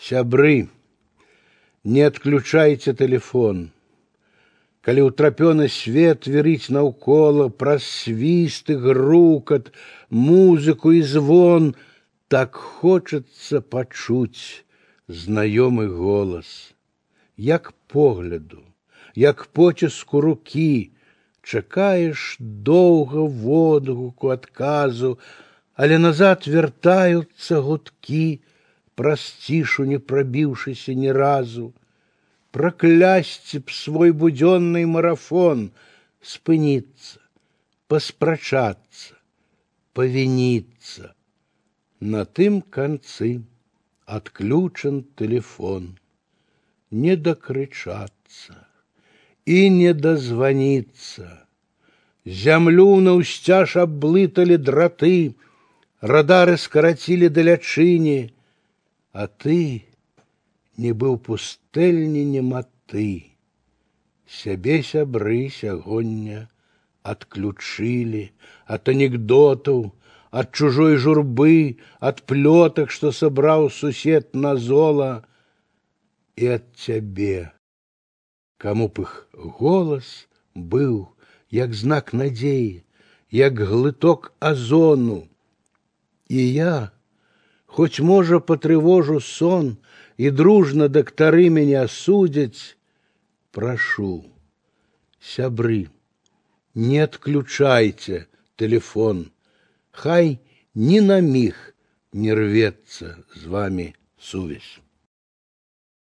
Сябры, не отключайте телефон. Калі ўтрапёны свет верыць наўкола праз свіст і грукат, музыку і звон, так хочацца пачуць знаёмы голас, як погляду, як поціску рукі, чакаеш доўга водгуку адказу, але назад вяртаюцца гудкі, праз цішу не прабіўшыся ні разу. Праклясці б свой будзённы марафон, спыніцца, паспрачацца, павініцца. На тым канцы отключен телефон. Не докричаться и не дозвониться. Зямлю наўсцяж аблыталі драты, радары скарацілі да лячыні, а ты не быў пустэльні нематы. Сябе сябры сягоння адключылі ад анекдотаў, от чужой журбы, от плеток, что собрал сусед на зола, и от тебе, кому б их голос был, як знак надеи, як глыток озону. И я, хоть можа потревожу сон, и дружно доктары меня судят, прошу, сябры, не отключайте телефон. Хай ні на міг не рвецца з вами сувязь.